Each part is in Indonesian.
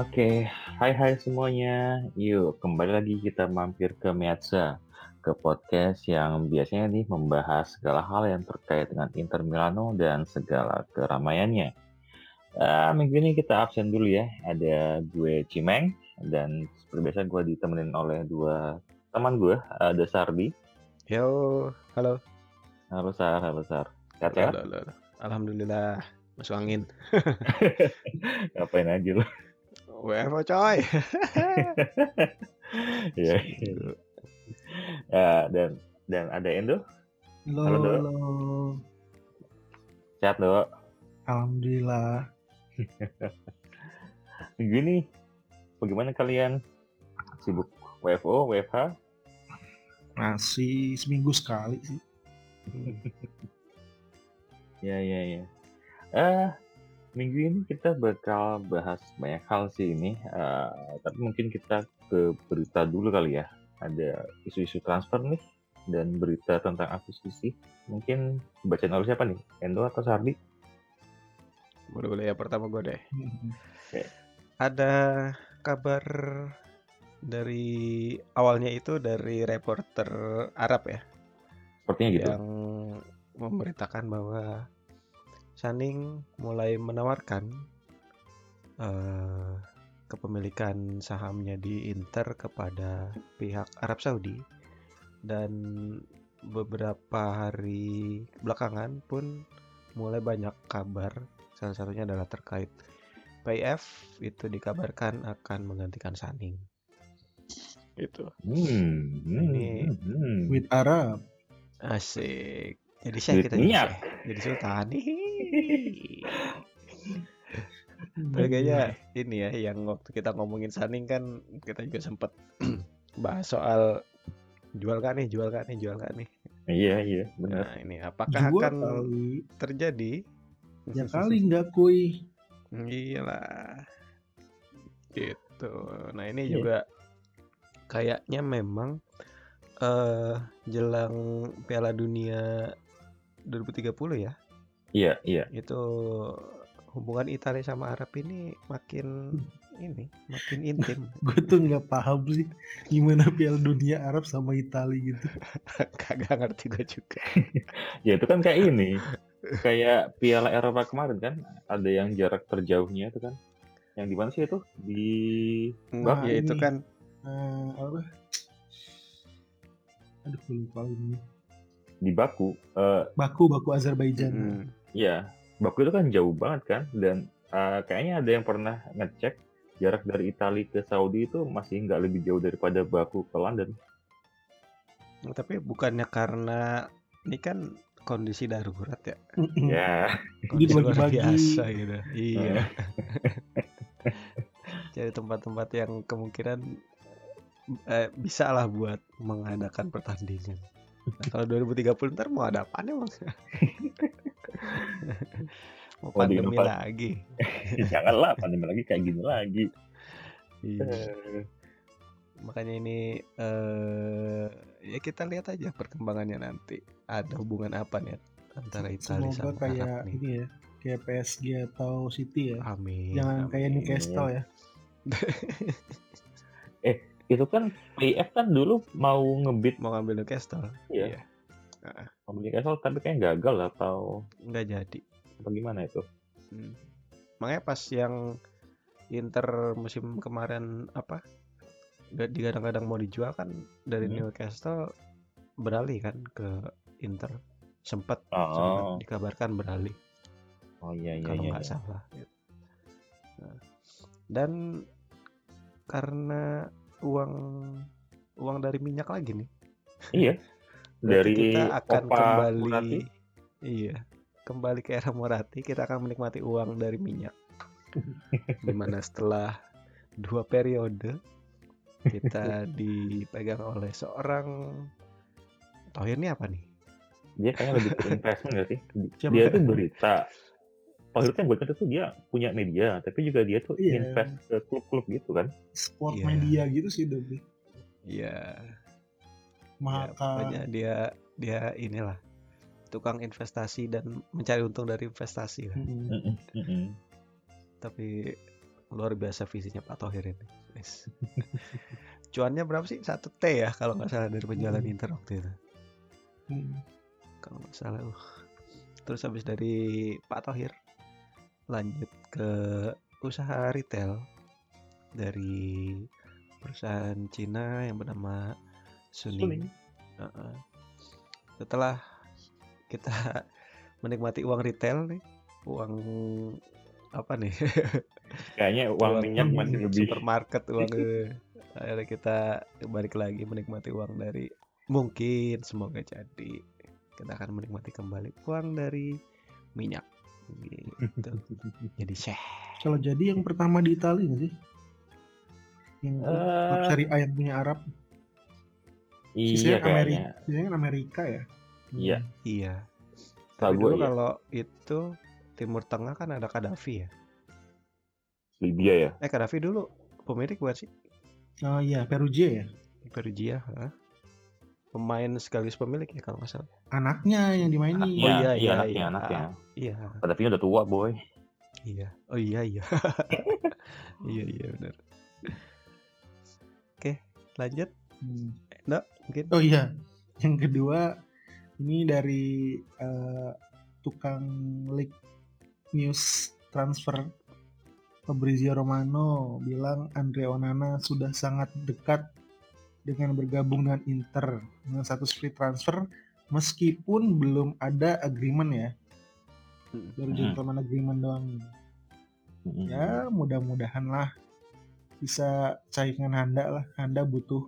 Oke, hai hai semuanya. Yuk, kembali lagi kita mampir ke Meazza, ke podcast yang biasanya nih membahas segala hal yang terkait dengan Inter Milano dan segala keramaiannya. Uh, minggu ini kita absen dulu ya. Ada gue Cimeng dan seperti biasa gue ditemenin oleh dua teman gue, ada Sardi. Yo, halo. Halo Sar, halo Sar. Sehat ya? Halo, halo. Alhamdulillah, masuk angin. Ngapain aja lo? WFO coy. Iya. ya, dan dan ada Endo. Halo, halo, Do. halo. Sehat, Do. Alhamdulillah. Gini, bagaimana kalian? Sibuk WFO, WFH? Masih seminggu sekali sih. ya, ya, ya. Eh, minggu ini kita bakal bahas banyak hal sih ini. Uh, tapi mungkin kita ke berita dulu kali ya. Ada isu-isu transfer nih dan berita tentang akuisisi. Mungkin bacaan oleh siapa nih? Endo atau Sardi? Boleh boleh ya pertama gue deh. Okay. Ada kabar dari awalnya itu dari reporter Arab ya. Sepertinya gitu. Yang memberitakan bahwa Saning mulai menawarkan uh, kepemilikan sahamnya di Inter kepada pihak Arab Saudi. Dan beberapa hari belakangan pun mulai banyak kabar. Salah satunya adalah terkait PIF itu dikabarkan akan menggantikan Saning. Itu hmm, ini hmm, hmm. with Arab. Asik. Jadi saya kita jadi, jadi sultan Tapi kayaknya ini ya yang waktu kita ngomongin Saning kan kita juga sempet bahas soal jual kan nih, jual kan nih, jual kan nih. Iya iya benar. Nah ini apakah jual akan kali. terjadi? Ya kali nggak kui. Iyalah. Gitu. Nah ini yeah. juga kayaknya memang uh, jelang Piala Dunia 2030 ya. Iya, iya. Itu hubungan Italia sama Arab ini makin ini makin intim. gue tuh nggak paham sih gimana Piala Dunia Arab sama Italia gitu. Kagak ngerti gue juga. ya itu kan kayak ini, kayak Piala Eropa kemarin kan, ada yang jarak terjauhnya itu kan. Yang di mana sih itu? Di Nah, ya itu kan uh, apa? Aduh lupa ini. Di Baku. Uh, Baku, Baku Azerbaijan. Hmm Iya, Baku itu kan jauh banget kan, dan uh, kayaknya ada yang pernah ngecek jarak dari Italia ke Saudi itu masih nggak lebih jauh daripada Baku ke London. Oh, tapi bukannya karena ini kan kondisi darurat ya? Ya. Kondisi luar biasa gitu. Iya. Jadi tempat-tempat yang kemungkinan eh, bisa lah buat mengadakan pertandingan. Nah, kalau 2030 ntar mau ada apa nih bang? Mau pandemi lagi. Janganlah pandemi lagi kayak gini lagi. Iya. Eh. Makanya ini uh, ya kita lihat aja perkembangannya nanti. Ada hubungan apa nih antara Italia sama kayak Arab nih. ini ya, kayak PSG atau City ya. Amin. Jangan amin. kayak Newcastle ya. eh itu kan PF kan dulu mau ngebit mau ngambil Newcastle. Iya. iya. Nah. Ngambil Newcastle tapi kayak gagal atau nggak jadi. Bagaimana itu? Hmm. Makanya pas yang Inter musim kemarin apa digadang-gadang mau dijual kan dari hmm. Newcastle beralih kan ke Inter sempat oh. dikabarkan beralih oh iya iya kalau iya, nggak iya. salah gitu. nah, dan karena uang uang dari minyak lagi nih iya dari kita akan Opa kembali Murati. iya kembali ke era Morati kita akan menikmati uang dari minyak. Di mana setelah dua periode kita dipegang oleh seorang Tohir ini apa nih? Dia kayaknya lebih ke investment gak sih? Siapa? dia tuh berita. Tohir kan buatnya tuh dia punya media tapi juga dia tuh yeah. invest ke klub-klub gitu kan? Sport yeah. media gitu sih Dobby iya Maka... ya, pokoknya dia dia inilah tukang investasi dan mencari untung dari investasi lah. Mm -hmm. Mm -hmm. Tapi luar biasa visinya Pak Thohir ini. Yes. Cuannya berapa sih? Satu T ya kalau nggak salah dari penjualan Hmm. Inter waktu itu. Kalau nggak salah. Uh. Terus habis dari Pak Thohir lanjut ke usaha retail dari perusahaan Cina yang bernama Suning. Suning. Heeh. Setelah kita menikmati uang retail nih, uang apa nih? Kayaknya uang Uang minyak masih lebih. supermarket uang eh. akhirnya kita balik lagi menikmati uang dari mungkin semoga jadi kita akan menikmati kembali uang dari minyak gitu jadi syeh Kalau jadi yang pertama di Italia nggak sih? Yang Eh, Serie A yang punya Arab. Iya Sisanya kayaknya. Amerika, sisanya kan Amerika ya. Iya. iya Tahu tapi gue dulu ya. kalau itu Timur Tengah kan ada Gaddafi ya Libya ya. eh Gaddafi dulu pemilik buat sih Oh iya, Perugia ya. Perugia hah? pemain sekaligus pemilik ya kalau nggak salah Anaknya yang dimainin. Oh, Iya, iya, iya, iya, anaknya, iya. anaknya. iya Tapi udah tua, boy. Iya. Oh iya iya. iya iya benar. Oke, lanjut. Hmm. Nggak, mungkin. Oh iya, yang kedua ini dari eh, tukang leak news transfer Fabrizio Romano bilang Andre Onana sudah sangat dekat dengan bergabung dengan Inter dengan status free transfer meskipun belum ada agreement ya baru Hmm. gentleman agreement doang Mm-mm. ya mudah-mudahan lah bisa saingan Handa lah Handa butuh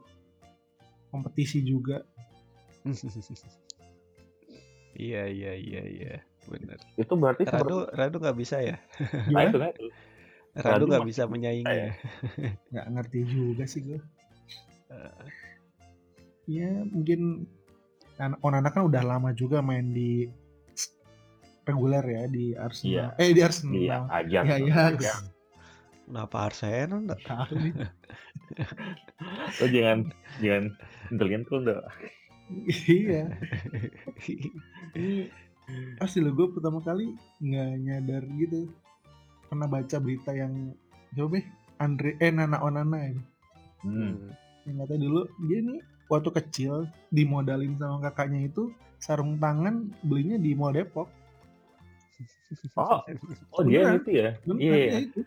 kompetisi juga iya iya iya iya. Benar. Itu berarti Radu Radu nggak bisa ya? Nah, gimana itu itu. Radu Radu nggak bisa menyaingi ya? nggak ngerti juga sih gue Eh, ya mungkin kan Onana kan udah lama juga main di reguler ya di Arsenal eh di Arsenal Iya, Ajax. ya ya Ajax. Kenapa Arsenal nggak? tahu nih Lo jangan jangan intelijen tuh udah. iya ini pasti lo gue pertama kali nggak nyadar gitu pernah baca berita yang coba deh Andre eh Nana Onana ya Hmm. yang kata dulu dia nih waktu kecil dimodalin sama kakaknya itu sarung tangan belinya di Mall Depok Oh, oh dia itu ya. Bener, Iya, ya iya. itu.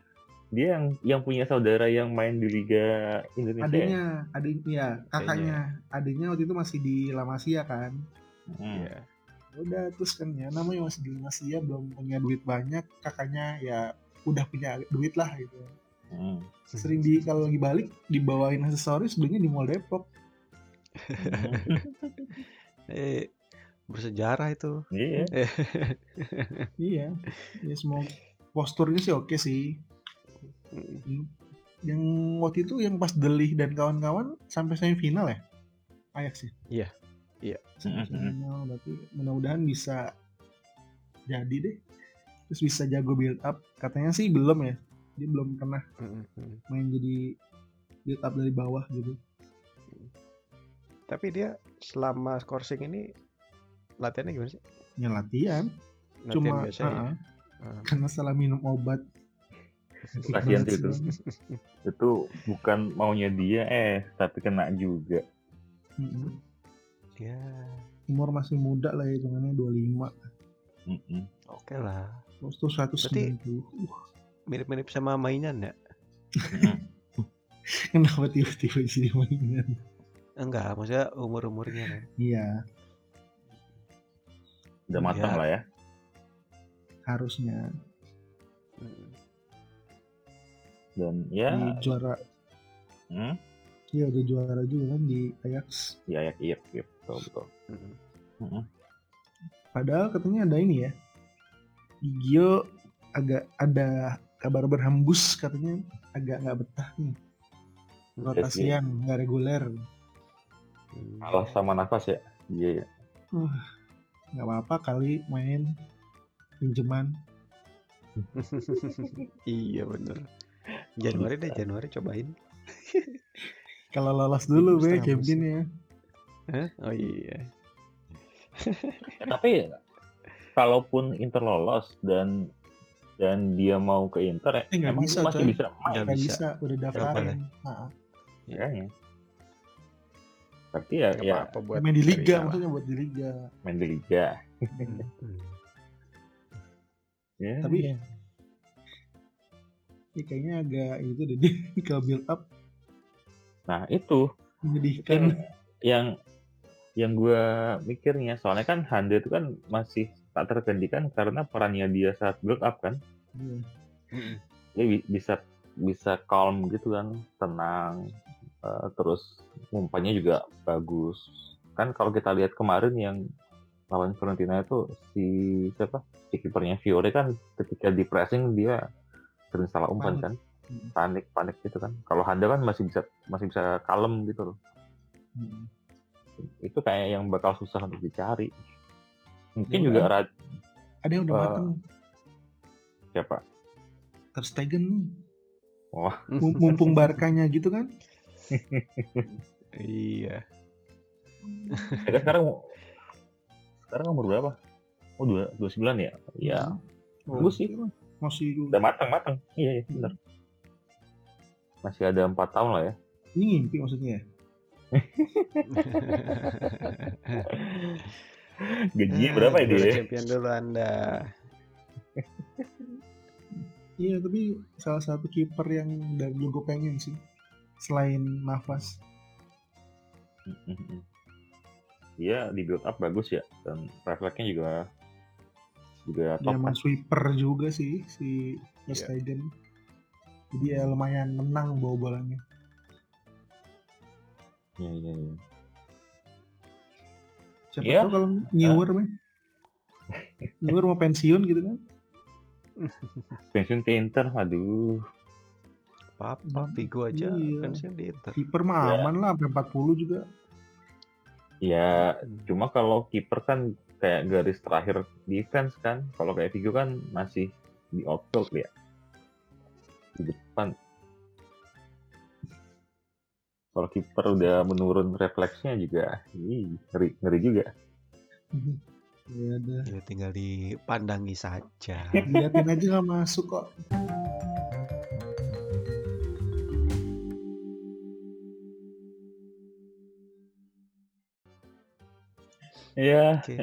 Dia yang yang punya saudara yang main di Liga Indonesia. ya? adiknya adiknya ya kakaknya adiknya waktu itu masih di La Masia kan Hmm. Iya. udah terus kan ya namanya masih di La Masia belum punya duit banyak kakaknya ya udah punya duit lah gitu Hmm. sering di kalau lagi balik dibawain aksesoris belinya di Mall Depok Hmm. Eh bersejarah itu. Iya. iya ya semua posturnya sih oke sih Yang waktu itu yang pas Delih dan kawan-kawan sampai semifinal ya? Ajax ya? Iya, iya. Semifinal berarti mudah-mudahan bisa jadi deh. Terus bisa jago build up. Katanya sih belum ya. Dia belum pernah main jadi build up dari bawah gitu. Tapi dia selama coursing ini latihannya gimana sih? ya latihan. Latihan cuma biasa ya. ah, Ah. karena salah minum obat Kasihan tuh itu. Itu bukan maunya dia eh tapi kena juga. Ya, umur masih muda lah ya hitungannya 25 Mm-mm. oke lah. postur 190 uh, Mirip-mirip sama mainan ya? Kenapa tiba-tiba jadi mainan Enggak, maksudnya umur-umurnya kan. iya Udah matang Ya. lah ya. harusnya Mm. Dan di ya, juara hmm? iya udah juara juga kan di Ajax Iya, iya, iya, iya, betul, betul. Mm. Mm-mm. padahal katanya ada ini ya Gigio agak ada kabar berhembus katanya agak nggak betah nih rotasian nggak reguler Mm. Kalah sama nafas ya. Iya, ya. Wah, nggak apa-apa kali main pinjeman iya bener. Januari deh, Januari cobain. kalau lolos dulu be musim. championnya Hah? Oh iya. Ya, tapi kalaupun Inter lolos dan dan dia mau ke Inter, Eh, emang bisa, masih coy. bisa main Nggak bisa. bisa, udah daftarin. Nah, kayaknya. Berarti ya, Nggak ya apa-apa buat main di liga, maksudnya buat di liga. main di liga. Hmm. Ya, Tapi- ya. Ya, kayaknya agak itu deh kalau build up nah itu menyedihkan. yang yang gue mikirnya soalnya kan Hande itu kan masih tak tergantikan karena perannya dia saat build up kan Iya. Hmm. dia bi- bisa bisa calm gitu kan tenang eh, terus umpannya juga bagus kan kalau kita lihat kemarin yang lawan Fiorentina itu si siapa si kipernya Fiore kan ketika di pressing dia sering salah umpan Panik. kan Hmm. panik panik gitu kan kalau Handa kan masih bisa masih bisa kalem gitu loh Hmm. itu kayak yang bakal susah untuk dicari mungkin Ya, juga kan? Rad Ada yang udah Eh, mateng siapa Ter Stegen nih. Wah. Mum- Mumpung Barkanya gitu kan. Iya. Ya kan sekarang sekarang umur berapa? Oh dua dua sembilan ya? Iya. Oh, Bagus sih. Masih Udah matang matang. Iya iya benar. Masih ada empat tahun lah ya. ini ngimpi maksudnya ya. Gajinya Ah, berapa ya juara dia? Champion dulu Anda. Iya, tapi salah satu kiper yang dari dulu gue pengen sih. Selain Nafas. Iya di build up bagus ya dan refleksnya juga juga Dia top emang kan. sweeper juga sih si Ter Iya. Stegen. Jadi ya lumayan menang bawa bolanya. Iya iya iya. Siapa Iya. tahu kalau Newer mah. Newer mau pensiun gitu kan. Pensiun ke Inter, aduh. Papa Vigo aja Iya. pensiun di Inter. Kiper mah Ya. aman lah sampai 40 juga. Ya cuma kalau kiper kan kayak garis terakhir defense kan. Kalau kayak Vigo kan masih di outfield ya. Di depan. Kalau kiper udah menurun refleksnya juga, ih, ngeri, ngeri juga. Ya udah. Ya tinggal dipandangi saja. Liatin aja nggak masuk kok. Ya, Oke.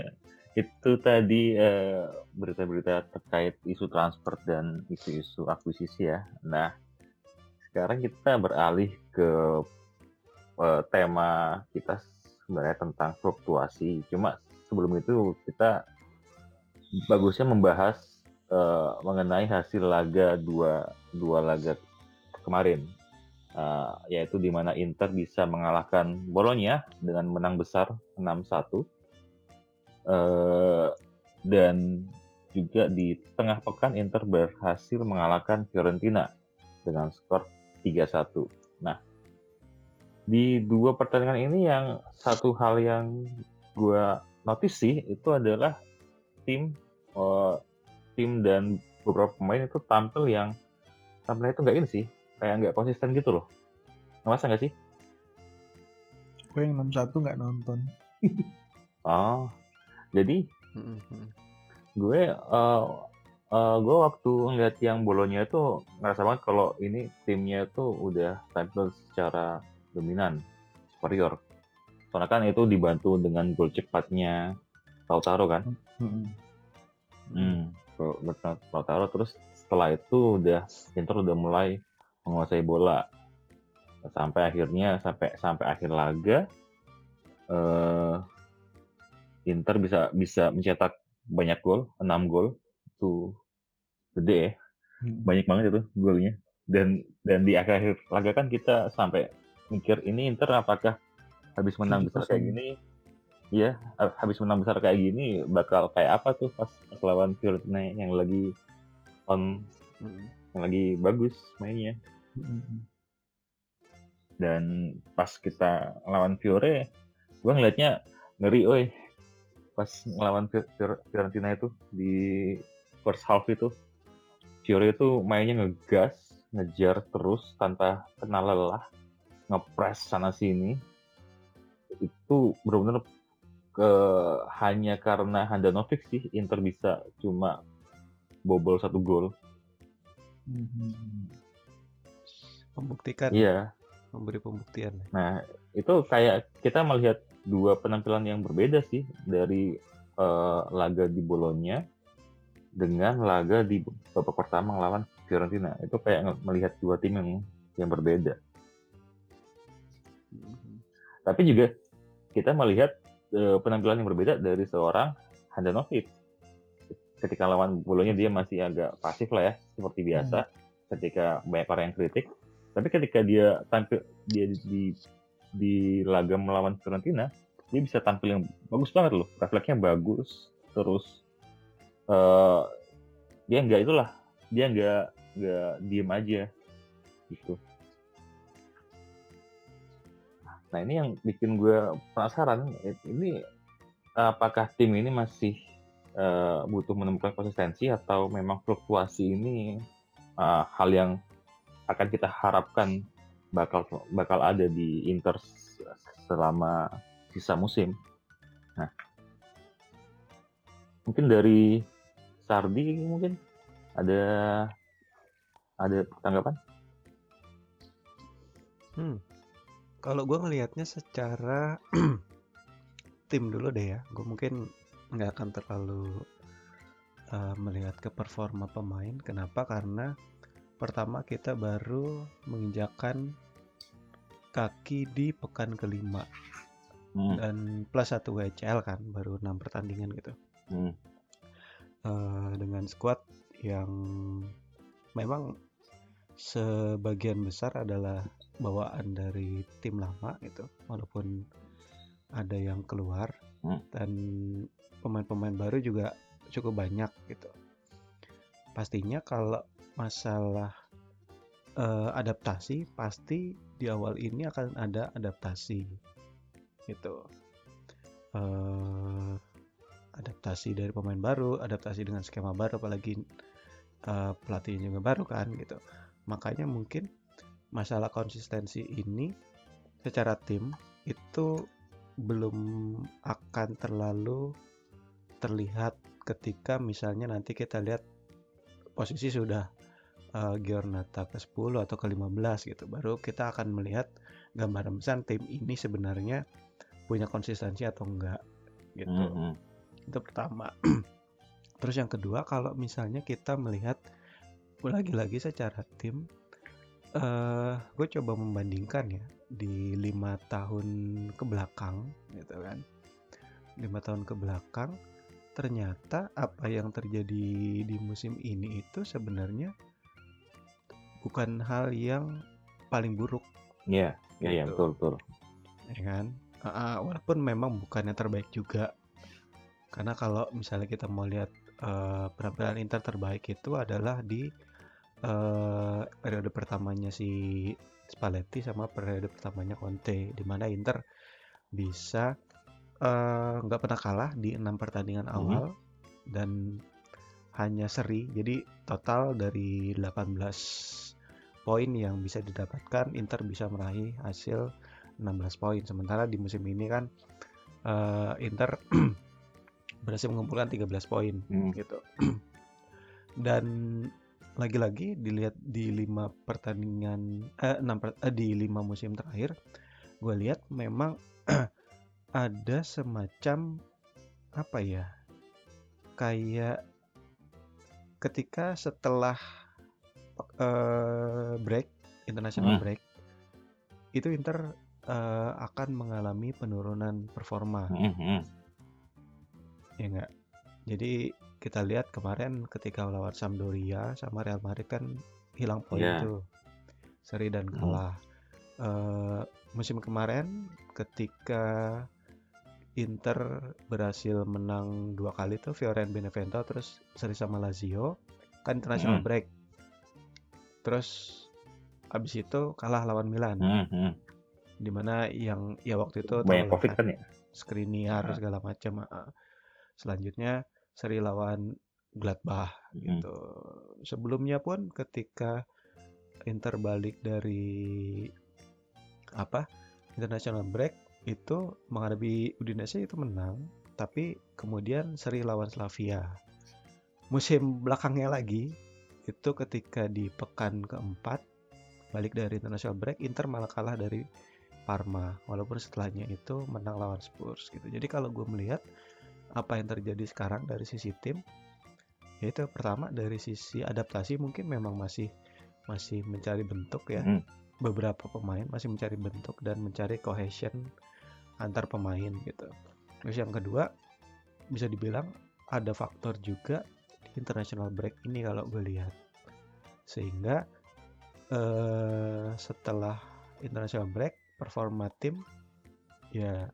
Itu tadi eh, berita-berita terkait isu transfer dan isu-isu akuisisi ya. Nah, sekarang kita beralih ke eh, tema kita sebenarnya tentang fluktuasi. Cuma sebelum itu kita bagusnya membahas eh, mengenai hasil laga dua dua laga kemarin. Eh, yaitu di mana Inter bisa mengalahkan Bolonya dengan menang besar 6-1 Eh, dan juga di tengah pekan Inter berhasil mengalahkan Fiorentina dengan skor 3-1. Nah, di dua pertandingan ini yang satu hal yang gue notice sih itu adalah tim eh, tim dan beberapa pemain itu tampil yang tampilnya itu nggak ini sih kayak nggak konsisten gitu loh ngerasa nggak sih Gue yang 61 nggak nonton. oh jadi gue eh eh, gue waktu ngeliat yang bolonya itu ngerasa banget kalau ini timnya itu udah tampil secara dominan superior. Soalnya kan itu dibantu dengan gol cepatnya Lautaro kan? Hmm gol gol Lautaro. Terus setelah itu udah Inter udah mulai menguasai bola. Sampai akhirnya sampai sampai akhir laga eh Inter bisa bisa mencetak banyak gol 6 gol. Itu gede ya. Banyak banget itu golnya. Dan dan di akhir laga kan kita sampai mikir ini Inter apakah habis menang besar kayak 7-0. gini? Iya, ha- habis menang besar kayak gini bakal kayak apa tuh pas, pas lawan Fiorentina yang lagi on Mm. yang lagi bagus mainnya. Dan pas kita lawan Fiore gue ngelihatnya ngeri oi pas ngelawan Fi- Fior- Fiorentina itu di first half itu Fiore itu mainnya ngegas ngejar terus tanpa kenal lelah ngepres sana sini itu benar-benar ke hanya karena Handanovic sih Inter bisa cuma bobol satu gol. Mhm. Membuktikan, Iya. memberi pembuktian. Nah, itu kayak kita melihat dua penampilan yang berbeda sih dari eh, laga di Bolonya dengan laga di babak pertama melawan Fiorentina. Itu kayak melihat dua tim yang yang berbeda. Mhm. Tapi juga kita melihat eh, penampilan yang berbeda dari seorang Handanovic. Ketika lawan Bolonya dia masih agak pasif lah ya, seperti biasa. Ketika banyak orang yang kritik. Tapi ketika dia tampil dia di, di, di laga melawan Fiorentina, dia bisa tampil yang bagus banget loh. Refleksnya bagus. Terus eh dia nggak itulah, dia nggak nggak diem aja gitu. Nah ini yang bikin gue penasaran, ini apakah tim ini masih eh, butuh menemukan konsistensi atau memang fluktuasi ini eh, hal yang akan kita harapkan bakal bakal ada di Inter selama sisa musim. Nah, mungkin dari Sardi mungkin ada ada tanggapan? Hmm. Kalau gue ngelihatnya secara tim dulu deh ya, gue mungkin nggak akan terlalu uh, melihat ke performa pemain. Kenapa? Karena pertama kita baru menginjakan kaki di pekan kelima. Hmm, dan plus satu WCL kan, baru enam pertandingan gitu. hmm, Eh, dengan squad yang memang sebagian besar adalah bawaan dari tim lama gitu walaupun ada yang keluar. Hmm. dan pemain-pemain baru juga cukup banyak gitu. Pastinya kalau masalah eh, adaptasi pasti di awal ini akan ada adaptasi gitu eh adaptasi dari pemain baru, adaptasi dengan skema baru, apalagi uh, pelatihnya juga baru kan gitu. Makanya mungkin masalah konsistensi ini secara tim itu belum akan terlalu terlihat ketika misalnya nanti kita lihat posisi sudah uh, Giornata ke 10 atau ke 15 gitu. Baru kita akan melihat gambaran besar tim ini sebenarnya punya konsistensi atau enggak gitu hmm, hmm. itu pertama terus yang kedua kalau misalnya kita melihat lagi-lagi secara tim eh gue coba membandingkan ya di lima tahun ke belakang gitu kan lima tahun ke belakang ternyata apa yang terjadi di musim ini itu sebenarnya bukan hal yang paling buruk Iya, iya, iya, Gitu. betul, betul. ya kan ah, walaupun memang bukan yang terbaik juga karena kalau misalnya kita mau lihat eh, penampilan Inter terbaik itu adalah di eh, periode pertamanya si Spalletti sama periode pertamanya Conte di mana Inter bisa eh, nggak pernah kalah di enam pertandingan Mhm. awal dan hanya seri jadi total dari 18 poin yang bisa didapatkan Inter bisa meraih hasil 16 poin sementara di musim ini kan eh, Inter berhasil mengumpulkan 13 poin Hmm. gitu dan lagi-lagi dilihat di lima pertandingan eh, enam per- eh, di lima musim terakhir gue lihat memang ada semacam apa ya kayak ketika setelah eh, break international Hmm. break itu Inter eh, akan mengalami penurunan performa Hmm, hmm. ya enggak jadi kita lihat kemarin ketika lawan Sampdoria sama Real Madrid kan hilang poin Iya. tuh seri dan Hmm. kalah Eh, musim kemarin ketika Inter berhasil menang dua kali tuh Fiorentina Benevento terus seri sama Lazio kan international Hmm. break terus abis itu kalah lawan Milan Hmm, hmm. di mana yang ya waktu itu Banyak covid kan, kan ya? Skriniar Ah. segala macam. ah. Selanjutnya seri lawan Gladbach Hmm. gitu. Sebelumnya pun ketika Inter balik dari apa international break itu menghadapi Udinese itu menang, tapi kemudian seri lawan Slavia. musim belakangnya lagi itu ketika di pekan keempat balik dari international break Inter malah kalah dari Parma. Walaupun setelahnya itu menang lawan Spurs gitu. Jadi kalau gue melihat apa yang terjadi sekarang dari sisi tim yaitu pertama dari sisi adaptasi mungkin memang masih masih mencari bentuk ya. Mm. beberapa pemain masih mencari bentuk dan mencari cohesion antar pemain gitu. Terus yang kedua bisa dibilang ada faktor juga international break ini kalau gue lihat sehingga eh, setelah international break performa tim ya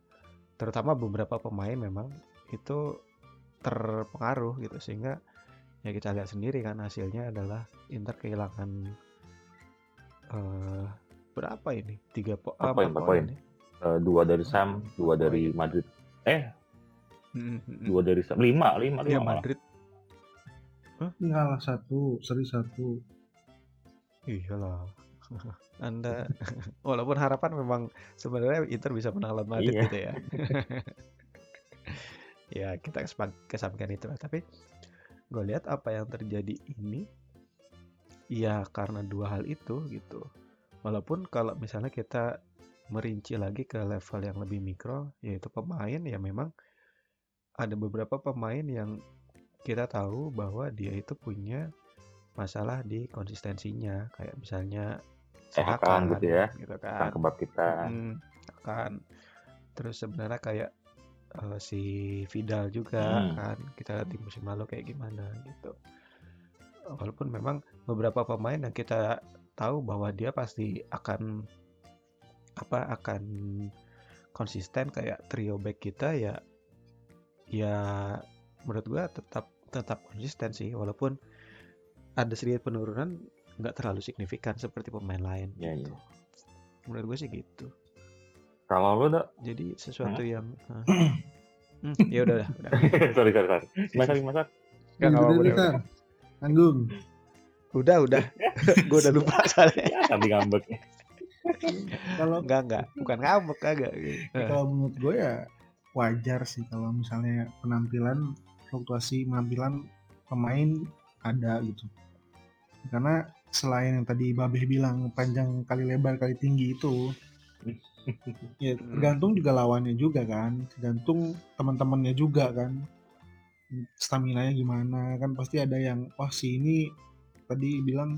terutama beberapa pemain memang itu terpengaruh gitu sehingga ya kita lihat sendiri kan hasilnya adalah Inter kehilangan eh berapa ini tiga po ah, poin, empat poin. ya. Eh, dua dari Sam, dua dari Madrid. Eh, dua dari Sam. Lima, lima, lima malah. Madrid Ini kalah satu, seri satu. iyalah. Anda walaupun harapan memang sebenarnya Inter bisa menang lawan Madrid Iya. gitu ya. Ya kita kesampaikan itu lah. Tapi gue lihat apa yang terjadi ini ya karena dua hal itu gitu. Walaupun kalau misalnya kita merinci lagi ke level yang lebih mikro yaitu pemain ya memang ada beberapa pemain yang kita tahu bahwa dia itu punya masalah di konsistensinya kayak misalnya Eh, Hakan gitu ya. gitu Kan kebab kita. Hmm, kan terus sebenarnya kayak eh, si Vidal juga Hmm. kan kita lihat di musim lalu kayak gimana gitu walaupun memang beberapa pemain yang kita tahu bahwa dia pasti akan apa akan konsisten kayak trio back kita ya ya menurut gua tetap tetap konsisten sih walaupun ada sedikit penurunan nggak terlalu signifikan seperti pemain lain Iya, gitu. iya. menurut gue sih gitu Kalau lu udah jadi sesuatu yang Hah? Hmm, ya udah udah udah sorry, sorry, sorry. Masak, masak. Nggak, nggak apa-apa, Udah, udah? Nanggung. udah udah gue udah lupa soalnya Nanti ngambek. Kalau enggak enggak bukan ngambek kagak kalau menurut gue ya wajar sih kalau misalnya penampilan fluktuasi penampilan pemain ada gitu. Karena selain yang tadi Babeh bilang panjang kali lebar kali tinggi itu ya tergantung juga lawannya juga kan tergantung teman-temannya juga kan. Stamina nya gimana kan pasti ada yang wah si ini tadi bilang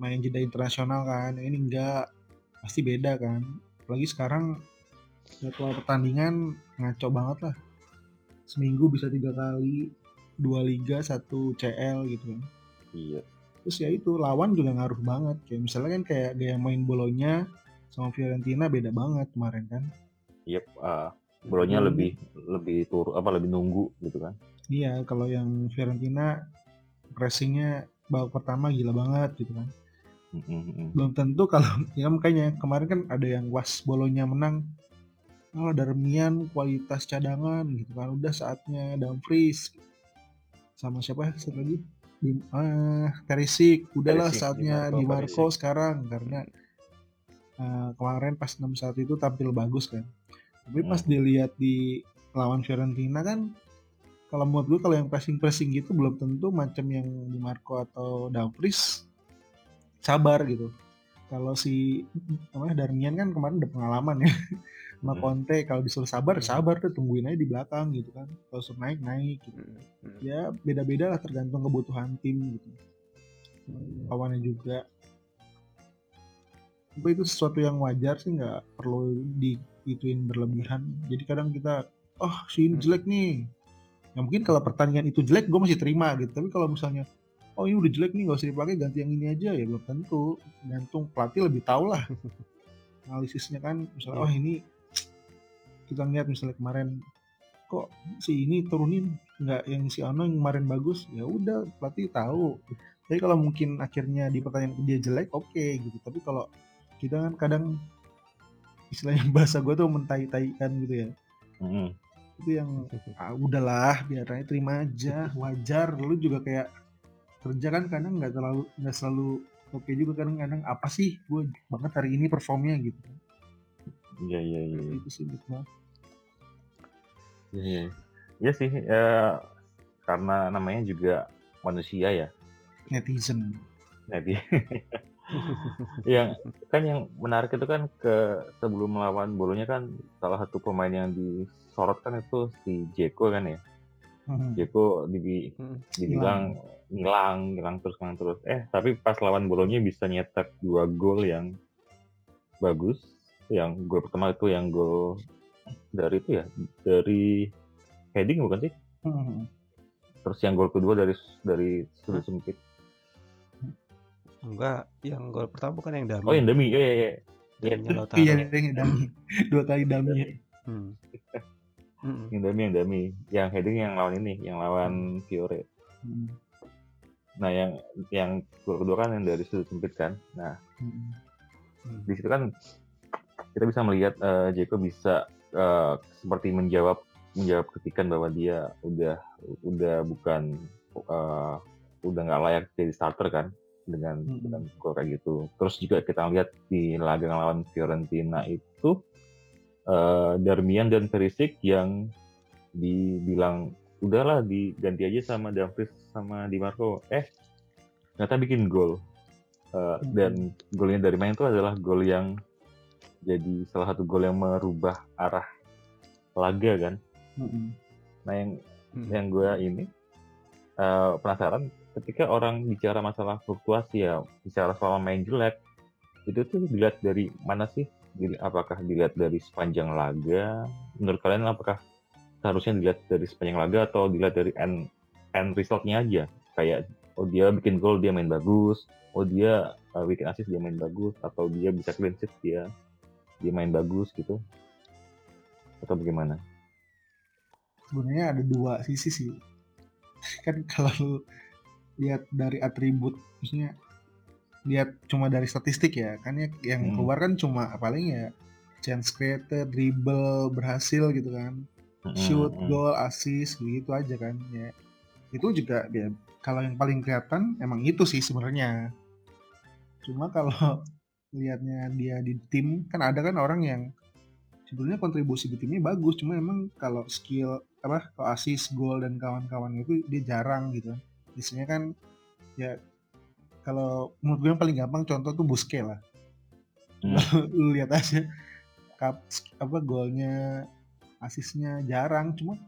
main jeda internasional kan ini enggak. Pasti beda kan. Apalagi sekarang jadwal pertandingan ngaco banget lah seminggu bisa tiga kali dua liga satu CL gitu kan Iya. terus ya itu lawan juga ngaruh banget kayak misalnya kan kayak gaya main bolonya sama Fiorentina beda banget kemarin kan Yep. ah, Bolonya Hmm. lebih lebih tur apa lebih nunggu gitu kan. iya kalau yang Fiorentina pressingnya babak pertama gila banget gitu kan Mm, mm, mm. belum tentu kalau ya makanya kemarin kan ada yang was bolonya menang oh Darmian kualitas cadangan gitu kan. Udah saatnya Dumfries sama siapa ya satu lagi? Di ah Perisic udahlah Perisic, saatnya Di di Marco, sekarang karena eh, kemarin pas 6-1 itu tampil bagus kan. Tapi pas Hmm. dilihat di lawan Fiorentina kan kalau menurut gue kalau yang pressing-pressing gitu belum tentu macam yang di Marco atau Dumfries sabar gitu. Kalau si namanya Darmian kan kemarin udah pengalaman ya sama Hmm. Conte kalau disuruh sabar Hmm. sabar tuh tungguin aja di belakang gitu kan. Kalau suruh naik naik gitu. Ya beda-beda lah tergantung kebutuhan tim gitu. Lawannya juga. Tapi itu sesuatu yang wajar sih nggak perlu diituin berlebihan. Jadi kadang kita oh si ini Hmm. jelek nih. Ya mungkin kalau pertandingan itu jelek gue masih terima gitu. Tapi kalau misalnya oh ini udah jelek nih gak usah dipakai ganti yang ini aja ya belum tentu. Gantung pelatih lebih tahu lah analisisnya kan. Misalnya Iya. oh ini kita lihat misalnya kemarin kok si ini turunin nggak yang si Ano yang kemarin bagus ya udah pelatih tahu. Tapi kalau mungkin akhirnya di pertandingan dia jelek oke gitu. Tapi kalau kita kan kadang istilahnya bahasa gue tuh mentai-taikan gitu ya Mm, itu yang ah, udahlah biar terima aja wajar lu juga kayak kerja kan kadang nggak terlalu nggak selalu oke juga kadang-kadang apa sih gue banget hari ini performnya gitu Iya iya iya. iya. itu sih gua. Iya, iya. Iya sih, ya, karena namanya juga manusia ya. Netizen. Jadi yang kan yang menarik itu kan ke sebelum melawan bolonya kan salah satu pemain yang disorot kan itu si Jeko kan ya. Hmm. Jeko dibi, Hmm. dibilang ngilang, ngilang terus, ngilang terus. Eh, tapi pas lawan bolonya bisa nyetak dua gol yang bagus. Yang gol pertama itu yang gol dari itu ya, dari heading bukan sih? Hmm. Terus yang gol kedua dari dari sudut sempit. Enggak, yang gol pertama bukan yang dami. Oh, yang demi. Iya, iya, iya. Iya, Lautaro. Iya, yang dami. Dua kali dami. Hmm. Mm-mm. yang demi, yang demi. Yang heading yang lawan ini, yang lawan Fiore. Hmm. Nah, yang yang gol kedua kan yang dari sudut sempit kan. Nah, Hmm. Hmm. di situ kan kita bisa melihat eh, Jeko bisa eh, seperti menjawab menjawab kritikan bahwa dia udah udah bukan eh, udah nggak layak jadi starter kan dengan Mm-mm. dengan kayak gitu. Terus juga kita lihat di laga lawan Fiorentina itu eh, Darmian dan Perisic yang dibilang udahlah diganti aja sama Dumfries sama Di Marco. Eh ternyata bikin gol. Uh, Hmm. dan golnya dari main itu adalah gol yang jadi salah satu gol yang merubah arah laga kan. Hmm. Nah yang Hmm. yang gue ini uh, penasaran ketika orang bicara masalah fluktuasi ya bicara soal main jelek itu tuh dilihat dari mana sih? Apakah dilihat dari sepanjang laga? Menurut kalian apakah seharusnya dilihat dari sepanjang laga atau dilihat dari end end resultnya aja? Kayak oh dia bikin gol dia main bagus, oh dia uh, bikin assist dia main bagus, atau dia bisa clean sheet dia dia main bagus gitu? Atau bagaimana? sebenarnya ada dua sisi sih kan kalau lihat dari atribut maksudnya lihat cuma dari statistik ya kan ya yang Hmm. keluar kan cuma paling ya chance created dribble berhasil gitu kan shoot Mm-mm. goal assist gitu aja kan ya itu juga ya kalau yang paling kelihatan emang itu sih sebenarnya cuma kalau lihatnya dia di tim kan ada kan orang yang sebenarnya kontribusi di timnya bagus cuma emang kalau skill apa kalau assist gol dan kawan-kawan itu dia jarang gitu biasanya kan ya kalau menurut gue yang paling gampang contoh tuh Busquets lah Hmm. lu lihat aja kap, apa golnya asisnya jarang cuma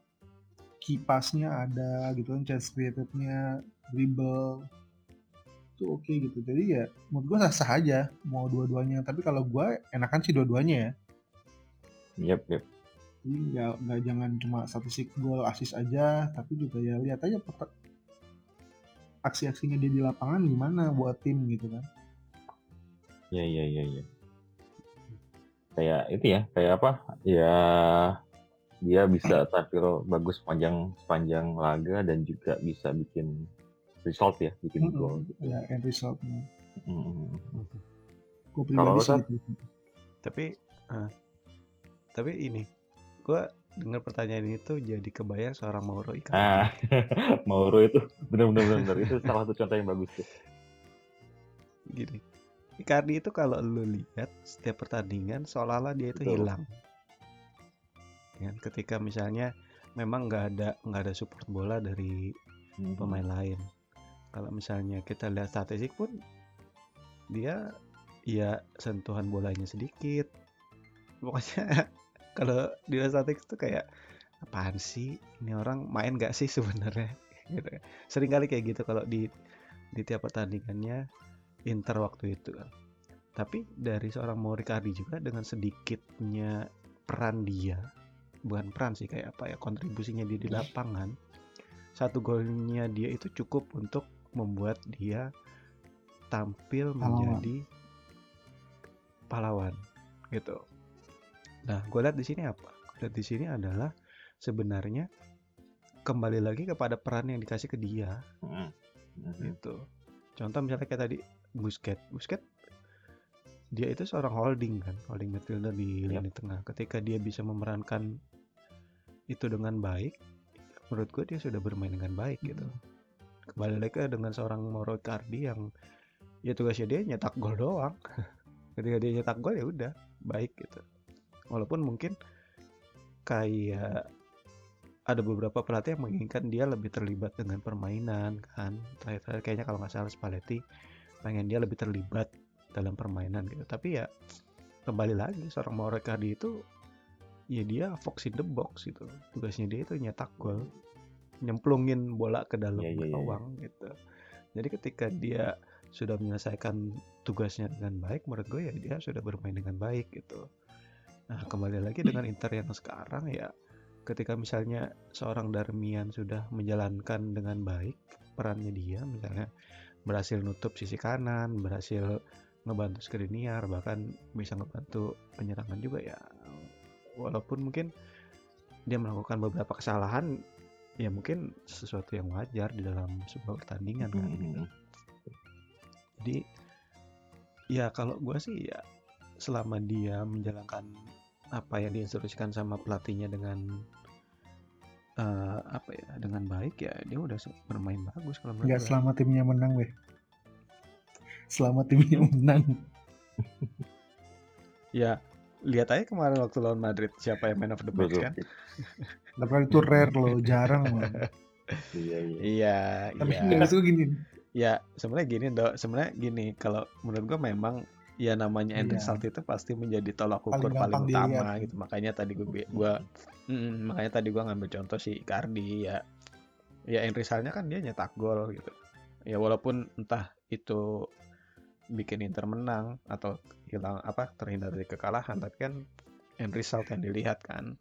kipasnya ada gitu kan chance creatednya dribble itu oke gitu jadi ya menurut gue sah sah aja mau dua-duanya tapi kalau gue enakan sih dua-duanya ya Yep, yep. jadi nggak nggak jangan cuma statistik gol asis aja tapi juga ya lihat aja peta- aksi-aksinya dia di lapangan gimana buat tim gitu kan Ya, ya, ya, ya. Kayak itu ya, kayak apa? Ya dia bisa tampil bagus sepanjang sepanjang laga dan juga bisa bikin result ya, bikin gol. gitu. ya end resultnya Mm-mm. gue Kalau gitu. Tapi ah, tapi ini gua dengar pertanyaan ini tuh jadi kebayang seorang Mauro Icardi. Ah, Mauro itu benar-benar benar itu salah satu contoh yang bagus tuh. Gini. Icardi itu kalau lu lihat setiap pertandingan seolah-olah dia itu Betul. hilang. Ya, ketika misalnya memang nggak ada nggak ada support bola dari Mhm. pemain lain. Kalau misalnya kita lihat statistik pun dia ya sentuhan bolanya sedikit. Pokoknya kalau di statistik tuh kayak apaan sih ini orang main gak sih sebenarnya gitu. Sering kali kayak gitu kalau di di tiap pertandingannya Inter waktu itu. Tapi dari seorang Moricardi juga dengan sedikitnya peran dia, bukan peran sih kayak apa ya kontribusinya dia di lapangan. Satu golnya dia itu cukup untuk membuat dia tampil Pahlawan. menjadi pahlawan gitu. Nah, gue lihat di sini apa? Gue lihat di sini adalah sebenarnya kembali lagi kepada peran yang dikasih ke dia. Mhm. gitu. Contoh misalnya kayak tadi Busquets. Busquets dia itu seorang holding kan, holding midfielder di Yap. lini tengah. Ketika dia bisa memerankan itu dengan baik, menurut gue dia sudah bermain dengan baik gitu. Kembali lagi ke dengan seorang Mauro Icardi yang ya tugasnya dia nyetak gol doang. Ketika dia nyetak gol ya udah baik gitu. Walaupun mungkin kayak ada beberapa pelatih yang menginginkan dia lebih terlibat dengan permainan kan. Terakhir-terakhir kayaknya kalau nggak salah Spalletti pengen dia lebih terlibat dalam permainan gitu. Tapi ya kembali lagi seorang Mauro Icardi itu ya dia fox in the box gitu. Tugasnya dia itu nyetak gol nyemplungin bola ke dalam Iya, iya, iya, gawang gitu. Jadi ketika dia sudah menyelesaikan tugasnya dengan baik menurut gue ya dia sudah bermain dengan baik gitu nah kembali lagi dengan Inter yang sekarang ya. Ketika misalnya seorang Darmian sudah menjalankan dengan baik perannya dia misalnya berhasil nutup sisi kanan berhasil ngebantu Skriniar bahkan bisa ngebantu penyerangan juga ya. Walaupun mungkin dia melakukan beberapa kesalahan ya mungkin sesuatu yang wajar di dalam sebuah pertandingan kan gitu. jadi ya kalau gue sih ya selama dia menjalankan apa yang diinstruksikan sama pelatihnya dengan eh, apa ya dengan baik ya dia udah bermain bagus kalau menurut Nggak gue. selama timnya menang deh. Selama timnya menang. ya lihat aja kemarin waktu lawan Madrid siapa yang man of the match kan Tapi itu rare loh, jarang loh. Iya, iya. iya Tapi iya gini. ya sebenarnya gini dok sebenarnya gini kalau menurut gue memang ya namanya end Iya. result itu pasti menjadi tolak Paling ukur paling, gampang utama dilihat. gitu makanya tadi gue gua mm, makanya tadi gue ngambil contoh si Icardi ya ya end resultnya kan dia nyetak gol gitu ya walaupun entah itu bikin Inter menang atau hilang apa terhindar dari kekalahan tapi kan end result yang dilihat kan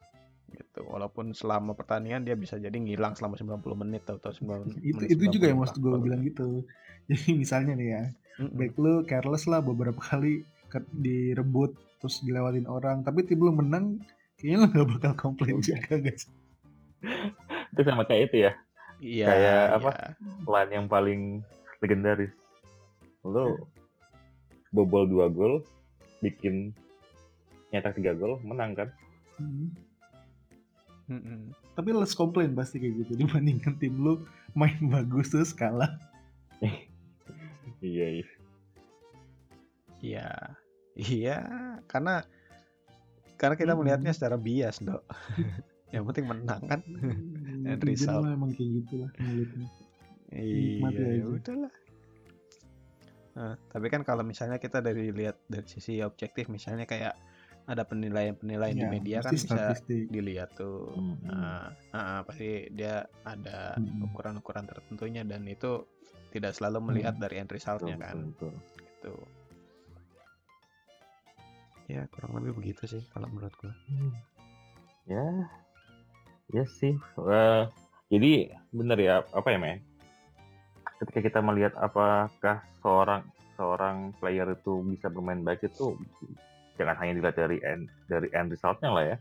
gitu walaupun selama pertandingan dia bisa jadi ngilang selama 90 menit atau 90 Itu menit itu juga yang 95. maksud gue bilang gitu. Jadi misalnya nih ya, Mm-mm. baik lu careless lah beberapa kali ke- direbut terus dilewatin orang, tapi tim lu menang, kayaknya lu nggak bakal komplain juga guys. Itu sama kayak itu ya, Iya, Kayak apa? iya. line yang paling legendaris. Lo bobol dua gol, bikin nyetak tiga gol, menang kan? Hmm. Mm-mm. Tapi less komplain pasti kayak gitu dibandingkan tim lu main bagus terus kalah. Iya, iya. Iya, iya, karena karena kita Mm-mm. melihatnya secara bias, dok. Yang penting menang kan. Hmm, End netizen result. mah emang kayak gitu lah Iya, ya udahlah. Nah, tapi kan kalau misalnya kita dari lihat dari sisi objektif, misalnya kayak ada penilaian-penilaian di Ya, media kan bisa statistik. dilihat tuh. Hmm. Nah, ah, pasti dia ada Hmm. ukuran-ukuran tertentunya dan itu tidak selalu melihat Hmm. dari end resultnya Betul, kan. betul, betul. Gitu. Ya kurang lebih begitu sih kalau menurut gua. Ya, ya sih. Eh, jadi bener ya, apa ya, Mei? Ketika kita melihat apakah seorang seorang player itu bisa bermain baik itu jangan hanya dilihat dari end dari end resultnya lah ya.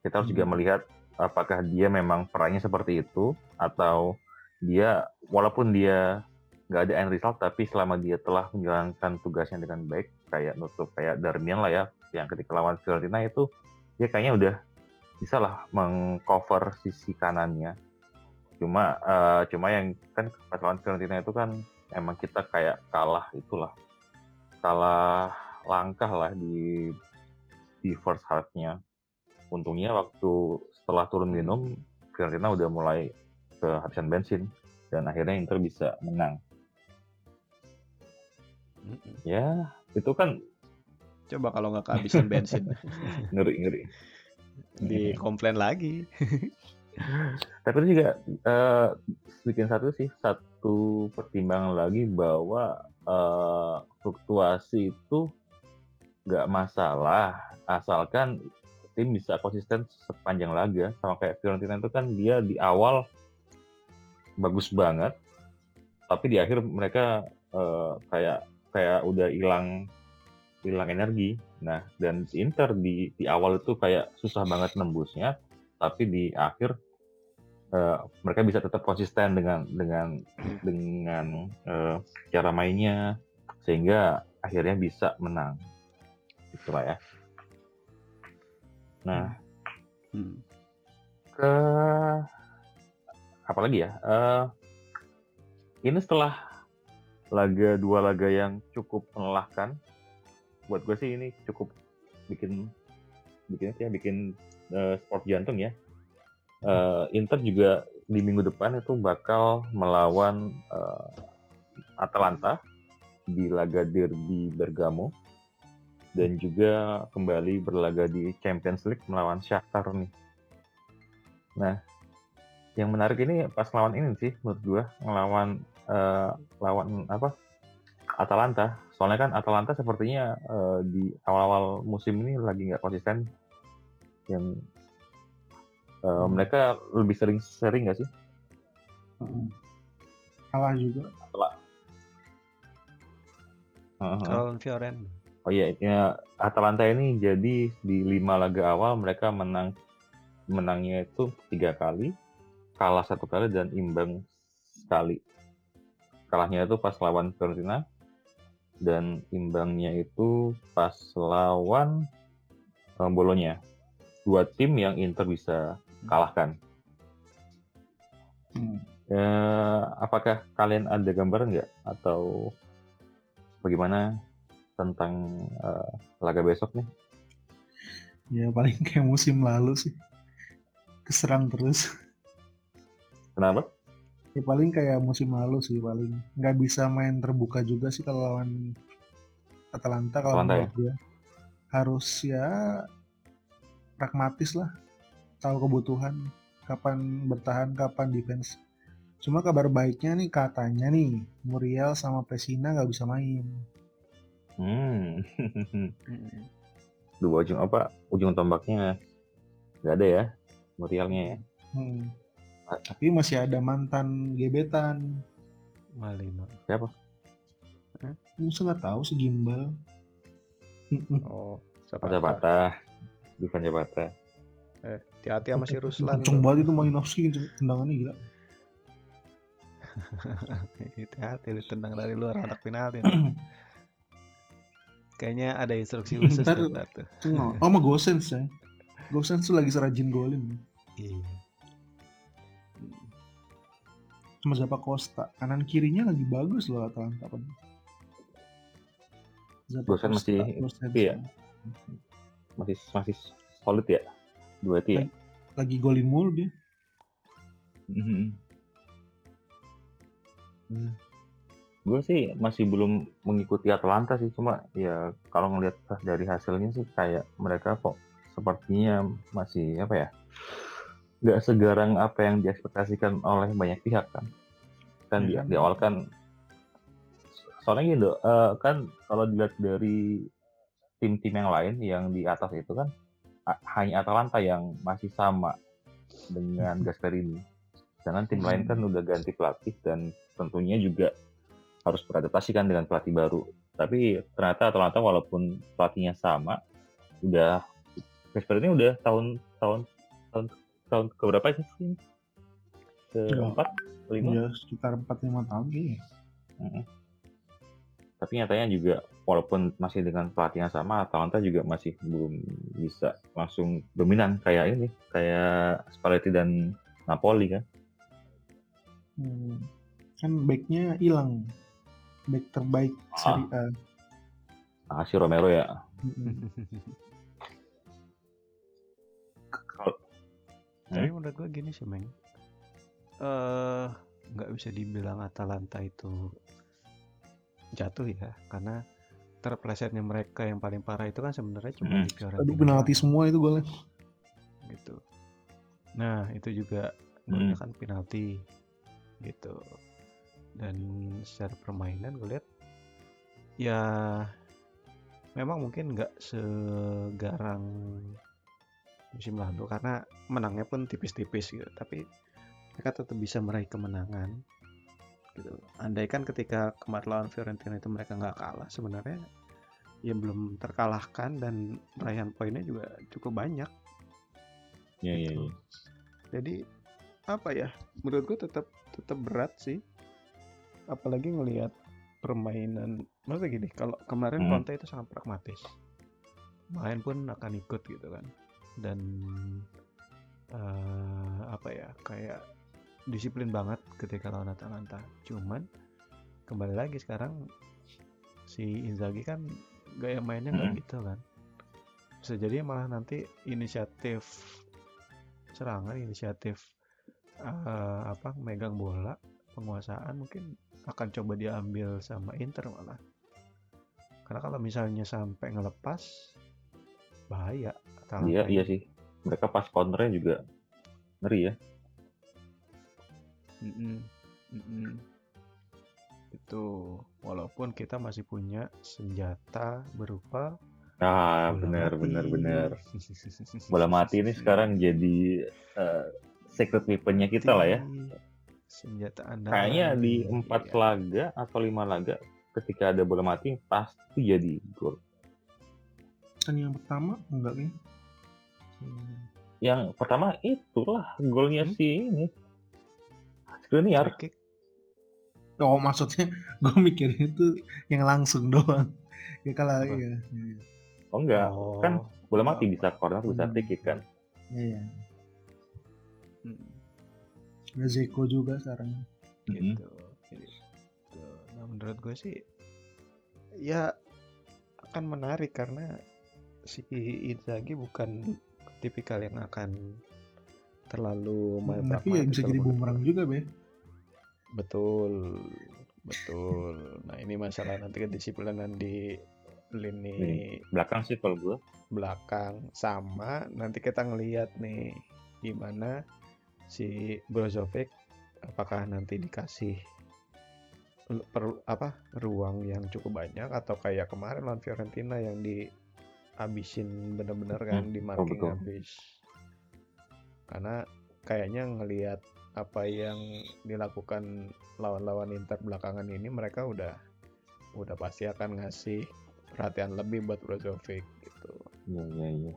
Kita harus juga Hmm. melihat apakah dia memang perannya seperti itu atau dia walaupun dia nggak ada end result tapi selama dia telah menjalankan tugasnya dengan baik kayak nutup kayak Darmian lah ya yang ketika lawan Fiorentina itu dia kayaknya udah bisa lah mengcover sisi kanannya cuma eh, cuma yang kan pas lawan Fiorentina itu kan emang kita kayak kalah itulah kalah langkah lah di di first half-nya. Untungnya waktu setelah turun minum Fiorentina udah mulai kehabisan bensin dan akhirnya Inter bisa menang. Mm-mm. ya itu kan Coba kalau nggak kehabisan bensin, ngeri ngeri. Di komplain lagi. tapi itu juga eh, bikin satu sih satu pertimbangan lagi bahwa eh, fluktuasi itu nggak masalah asalkan tim bisa konsisten sepanjang laga. Sama kayak Fiorentina itu kan dia di awal bagus banget tapi di akhir mereka eh, kayak kayak udah hilang hilang energi. Nah dan Inter di di awal itu kayak susah banget nembusnya tapi di akhir eh, mereka bisa tetap konsisten dengan dengan dengan eh, cara mainnya sehingga akhirnya bisa menang itulah ya. Nah. Hmm. ke apa lagi ya? Eh, ini setelah laga dua laga yang cukup melelahkan buat gue sih ini cukup bikin bikin ya? Bikin eh, sport jantung ya. Uh, Inter juga di minggu depan itu bakal melawan uh, Atalanta di laga derby Bergamo dan juga kembali berlaga di Champions League melawan Shakhtar nih. Nah, yang menarik ini pas lawan ini sih menurut gua ngelawan uh, lawan apa Atalanta. Soalnya kan Atalanta sepertinya uh, di awal-awal musim ini lagi nggak konsisten. Yang uh, hmm. mereka lebih sering sering nggak sih? Hmm. Kalah juga. Kalah. Uh-huh. Fioren. Oh iya, ya, Atalanta ini jadi di lima laga awal mereka menang menangnya itu tiga kali, kalah satu kali dan imbang sekali. Kalahnya itu pas lawan Fiorentina dan imbangnya itu pas lawan um, Bolonya. Dua tim yang Inter bisa kalahkan. Hmm. Ya, apakah kalian ada gambaran nggak atau bagaimana tentang uh, laga besok nih? Ya paling kayak musim lalu sih, keserang terus. Kenapa? Ya paling kayak musim lalu sih paling nggak bisa main terbuka juga sih kalau lawan Atalanta kalau menurut ya? gue harus ya pragmatis lah tahu kebutuhan kapan bertahan kapan defense cuma kabar baiknya nih katanya nih Muriel sama Pesina nggak bisa main hmm. Dua ujung apa? Ujung tombaknya nggak ada ya Murielnya ya? Hmm. tapi masih ada mantan gebetan. Malino. Siapa? Hah? Musa nggak tahu si gimbal. Oh Zapata. Patah bukan Zapata. Eh, hati-hati sama si Ruslan. Kenceng banget itu Malinowski tendangannya gila. hati-hati lu tendang dari luar anak penalti. Kayaknya ada instruksi khusus Ntar, tuh. Oh, sama Gosens ya. Gosens tuh lagi serajin golin. Iya. Sama siapa Costa. Kanan kirinya lagi bagus loh Atalanta. Gosens masih iya. Masih masih solid ya dua itu ya lagi, lagi golin mulu dia mm-hmm. hmm. Gue sih masih belum mengikuti Atlanta sih cuma ya kalau ngelihat dari hasilnya sih kayak mereka kok sepertinya masih apa ya nggak segarang apa yang diekspektasikan oleh banyak pihak kan kan di, di awal kan soalnya gitu uh, kan kalau dilihat dari tim-tim yang lain yang di atas itu kan hanya Atalanta yang masih sama dengan hmm. Gasperini. Sedangkan tim lain kan hmm. udah ganti pelatih dan tentunya juga harus beradaptasi kan dengan pelatih baru. Tapi ternyata Atalanta walaupun pelatihnya sama, udah Gasperini udah tahun tahun tahun tahun keberapa sih? Keempat, lima? Ya sekitar empat lima tahun kayaknya. Hmm. Tapi nyatanya juga walaupun masih dengan pelatih yang sama, Atalanta juga masih belum bisa langsung dominan kayak ini, kayak Spalletti dan Napoli kan. Hmm. Kan backnya hilang, back terbaik ah. Serie A. Ah, si Romero ya. Tapi hmm? menurut gue gini sih, Meng. Uh, nggak bisa dibilang Atalanta itu jatuh ya, karena terplesetnya mereka yang paling parah itu kan sebenarnya cuma hmm. di Fiorentina. Aduh penalti semua itu golnya. Gitu. Nah itu juga hmm. kan penalti gitu. Dan secara permainan gue lihat ya memang mungkin nggak segarang musim lalu karena menangnya pun tipis-tipis gitu. Tapi mereka tetap bisa meraih kemenangan gitu. Andaikan ketika kemarin lawan Fiorentina itu mereka nggak kalah, sebenarnya ya belum terkalahkan dan raihan poinnya juga cukup banyak. Iya. Gitu. Ya. Jadi apa ya? Menurut gue tetap tetap berat sih. Apalagi ngelihat permainan. Maksudnya gini, kalau kemarin hmm. Conte itu sangat pragmatis. Main pun akan ikut gitu kan. Dan uh, apa ya? Kayak disiplin banget ketika lawan Atalanta. Cuman kembali lagi sekarang si Inzaghi kan gaya mainnya nggak hmm. gitu kan. Bisa jadi malah nanti inisiatif serangan inisiatif eh, apa megang bola penguasaan mungkin akan coba diambil sama Inter malah karena kalau misalnya sampai ngelepas bahaya Iya, iya sih. Mereka pas counternya juga ngeri ya. Mm-mm. Mm-mm. Itu walaupun kita masih punya senjata berupa Ah, benar, benar, benar. Bola mati ini sekarang jadi eh, secret weaponnya kita lah ya. Senjata andalan. Kayaknya di empat Iya. laga atau lima laga ketika ada bola mati pasti jadi gol. Kan yang pertama enggak nih. Hmm. Yang pertama itulah golnya Hmm? si ini. Skriniar. Oh maksudnya gue mikirin itu yang langsung doang. Ya kalau Apa? iya. Oh enggak, Oh. kan bola mati bisa corner, bisa Hmm. free kick kan. Iya. iya. Ada Zeko juga sekarang. Mm-mm. gitu. Gitu. Nah menurut gue sih ya akan menarik karena si Inzaghi bukan tipikal yang akan terlalu main Hmm, Tapi ya bisa jadi bumerang juga, Be. Betul, betul. Nah ini masalah nanti kedisiplinan di lini Belakang sih kalau gue. belakang sama nanti kita ngelihat nih gimana si Brozovic apakah nanti dikasih per, apa ruang yang cukup banyak atau kayak kemarin lawan Fiorentina yang dihabisin bener-bener kan Hmm, di marking betul. habis karena kayaknya ngelihat apa yang dilakukan lawan-lawan Inter belakangan ini mereka udah udah pasti akan ngasih perhatian lebih buat Brozovic gitu. Iya, iya, iya.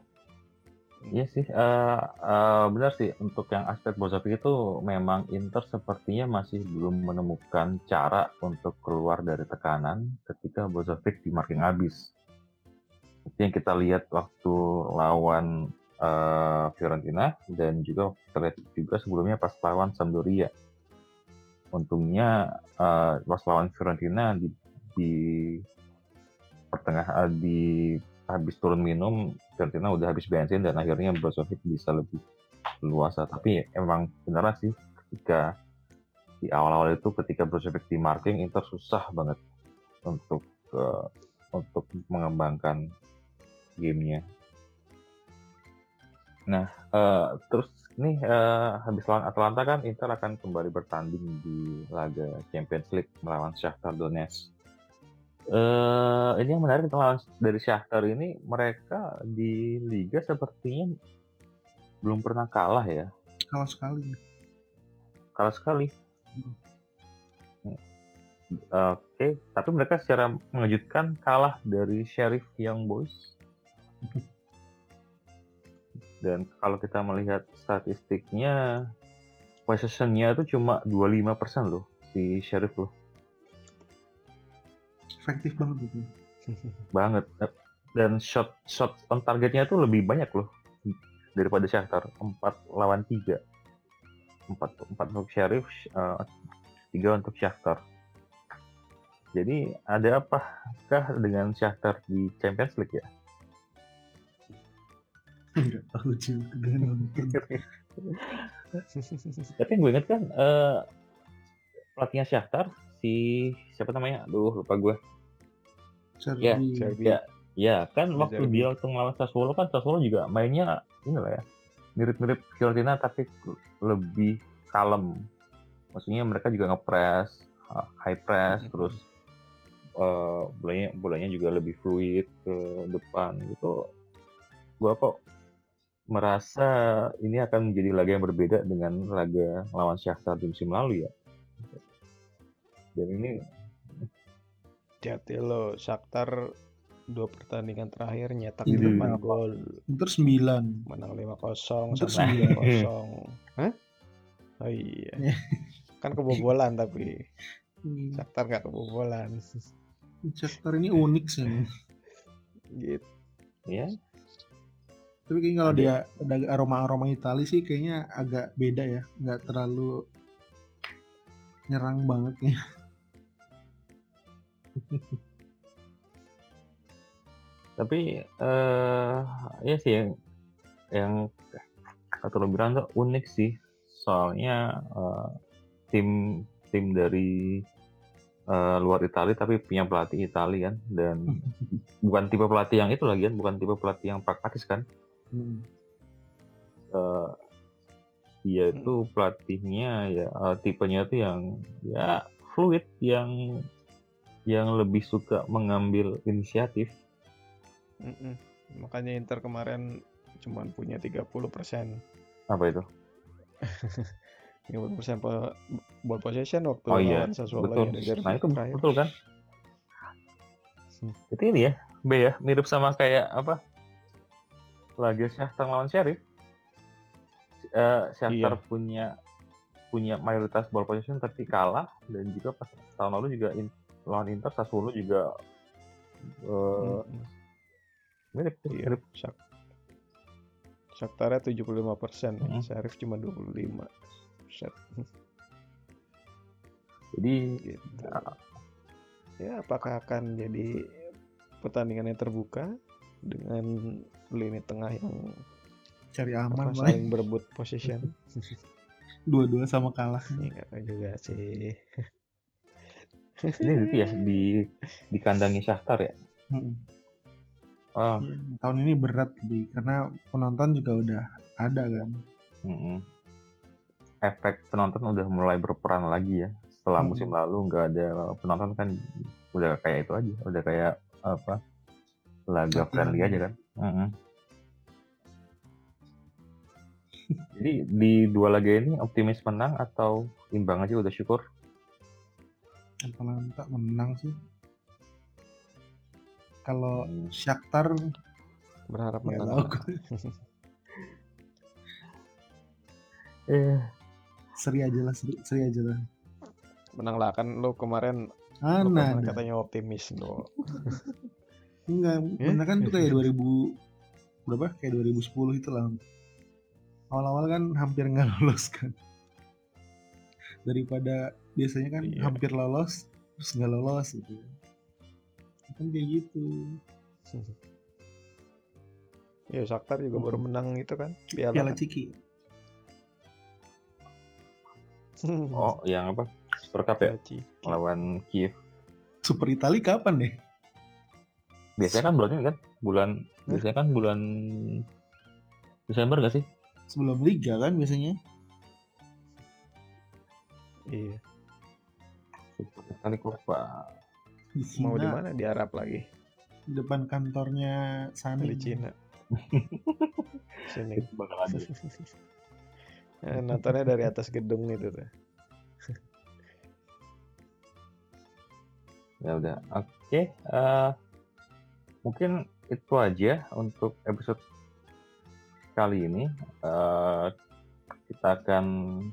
Iya sih, eh eh, benar sih untuk yang aspek Brozovic itu memang Inter sepertinya masih belum menemukan cara untuk keluar dari tekanan ketika Brozovic di marking habis. Seperti yang kita lihat waktu lawan eh, Fiorentina dan juga kita lihat juga sebelumnya pas lawan Sampdoria. Untungnya eh, pas lawan Fiorentina di, di pertengah di habis turun minum Fiorentina udah habis bensin dan akhirnya Brozovic bisa lebih luasa. Tapi emang beneran sih ketika di awal-awal itu ketika Brozovic di marking Inter susah banget untuk eh, untuk mengembangkan gamenya. Nah eh, terus nih eh, habis lawan Atalanta kan Inter akan kembali bertanding di laga Champions League melawan Shakhtar Donetsk eh ini yang menarik lawan dari Shakhtar ini mereka di liga sepertinya belum pernah kalah ya. Kalah sekali. kalah sekali. Oke tapi mereka secara mengejutkan kalah dari Sheriff Young Boys. Dan kalau kita melihat statistiknya possession-nya itu cuma 25% loh si Sheriff loh Efektif banget gitu. banget. Dan shot shot on targetnya tuh lebih banyak loh daripada Shakhtar. 4 lawan 3 4, 4 untuk Sheriff eh, 3 untuk Shakhtar. Jadi ada apakah dengan Shakhtar di Champions League ya? Enggak tahu juga nonton. tapi yang gue inget kan eh, pelatihnya Shakhtar si siapa namanya? Aduh lupa gue Ya, Serbi. Serbi. ya ya kan Di waktu dia waktu ngelawan Sassuolo kan Sassuolo juga mainnya ini lah ya mirip-mirip Fiorentina tapi lebih kalem. Maksudnya mereka juga ngepres uh, high press Mhm. terus uh, bolanya bolanya juga lebih fluid ke depan gitu. Gua kok merasa ini akan menjadi laga yang berbeda dengan laga lawan Shakhtar di musim lalu ya dan ini Hati-hati lo, Shakhtar dua pertandingan terakhir nyetak Ini 8 berapa? gol, Inter 9. menang 5-0 Inter sama sembilan. 0 Hah? Oh iya. kan kebobolan tapi Hmm, Shakhtar nggak kebobolan. Shakhtar ini unik sih. gitu. ya Tapi kayaknya kalau dia ada aroma-aroma Itali sih kayaknya agak beda ya. Nggak terlalu nyerang banget ya. tapi eh ya sih yang yang atau lebih bilang unik sih. Soalnya uh, tim tim dari uh, luar Italia tapi punya pelatih Italia kan dan bukan tipe pelatih yang itu lagi kan, bukan tipe pelatih yang pragmatis kan. Hmm. Uh, dia itu pelatihnya ya uh, tipenya itu yang ya fluid yang yang lebih suka mengambil inisiatif. Mm -mm. Makanya Inter kemarin cuma punya 30 persen. Apa itu? 50 persen ball possession waktu oh, iya. Sassuolo betul. Ya, nah itu terakhir. betul kan? Hmm. Itu ini ya, B ya, mirip sama kayak apa? Laga Shakhtar lawan Sheriff. Uh, Shakhtar iya. punya punya mayoritas ball possession tapi kalah dan juga pas tahun lalu juga in, lawan Inter Sassuolo juga uh, hmm. mirip iya. mirip Shak Shakhtarnya 75 persen, hmm. Sheriff cuma 25 persen. Jadi gitu. ya. ya apakah akan jadi pertandingan yang terbuka dengan lini tengah yang cari aman saling berebut position dua-dua sama kalah enggak juga sih ini itu ya di di kandangnya Shakhtar ya. Hmm. Oh. tahun ini berat di karena penonton juga udah ada kan. Hmm. Efek penonton udah mulai berperan lagi ya. Setelah hmm. musim lalu nggak ada penonton kan udah kayak itu aja, udah kayak apa laga friendly aja kan. Hmm. Jadi di dua laga ini optimis menang atau imbang aja udah syukur? Atalanta menang sih. Kalau. Shakhtar berharap menang. eh. Seri aja lah seri, seri aja lah. Menang lah kan lo kemarin Ana, katanya optimis lo enggak eh? benar kan tuh kayak 2000 berapa? Kayak 2010 itu lah. Awal-awal kan hampir nggak lolos kan. Daripada biasanya kan iya. hampir lolos terus nggak lolos gitu. Kan kayak gitu. Ya Shakhtar juga baru hmm. menang itu kan piala, piala kan? Ciki. Oh yang apa? Super Cup ya? Ciki. lawan Kiev. Super Itali kapan deh? Biasanya kan bulan ini kan? Bulan biasanya kan bulan Desember gak sih? Sebelum Liga kan biasanya? Iya kali di Cina, mau di mana? Di Arab lagi. Di depan kantornya Sani. Di Cina. Sini. Bakal ada. Nah, nontonnya dari atas gedung itu tuh. Ya udah oke okay. uh, eh, mungkin itu aja untuk episode kali ini. Uh, kita akan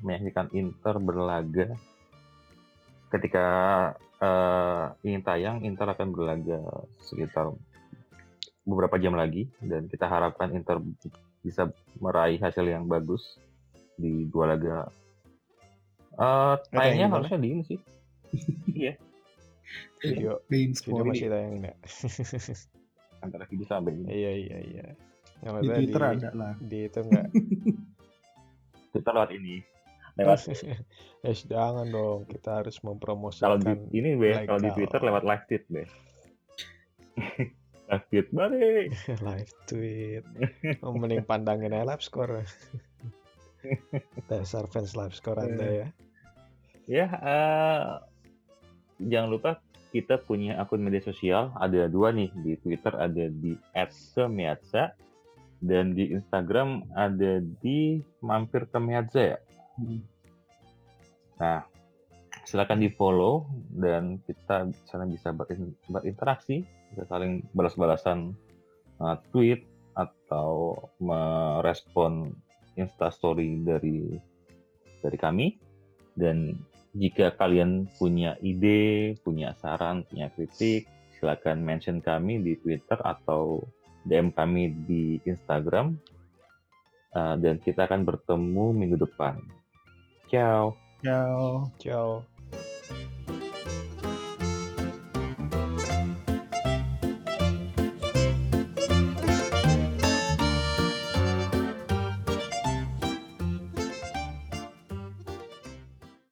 menyaksikan Inter berlaga ketika uh, ingin tayang Inter akan berlaga sekitar beberapa jam lagi dan kita harapkan Inter bisa meraih hasil yang bagus di dua laga. Uh, tayangnya harusnya di ini sih. Iya. Video, video masih tayang ya. Antara video sampai ini. Iya iya iya. Yang di Twitter di, ada lah. Di itu enggak. Kita lewat ini lewat eh jangan dong kita harus mempromosikan kalau di ini be kalau di Twitter lewat live tweet be. Live tweet balik. Live tweet. Oh, mending pandangin aja live score. Dasar fans live score anda ya. Ya uh, jangan lupa kita punya akun media sosial. Ada dua nih di Twitter ada di @kemiatsa dan di Instagram ada di mampir ke ya Nah, silakan di follow dan kita sana bisa berinteraksi, bisa saling balas-balasan uh, tweet atau merespon instastory dari dari kami dan jika kalian punya ide, punya saran, punya kritik, silakan mention kami di Twitter atau DM kami di Instagram uh, dan kita akan bertemu minggu depan. 叫叫叫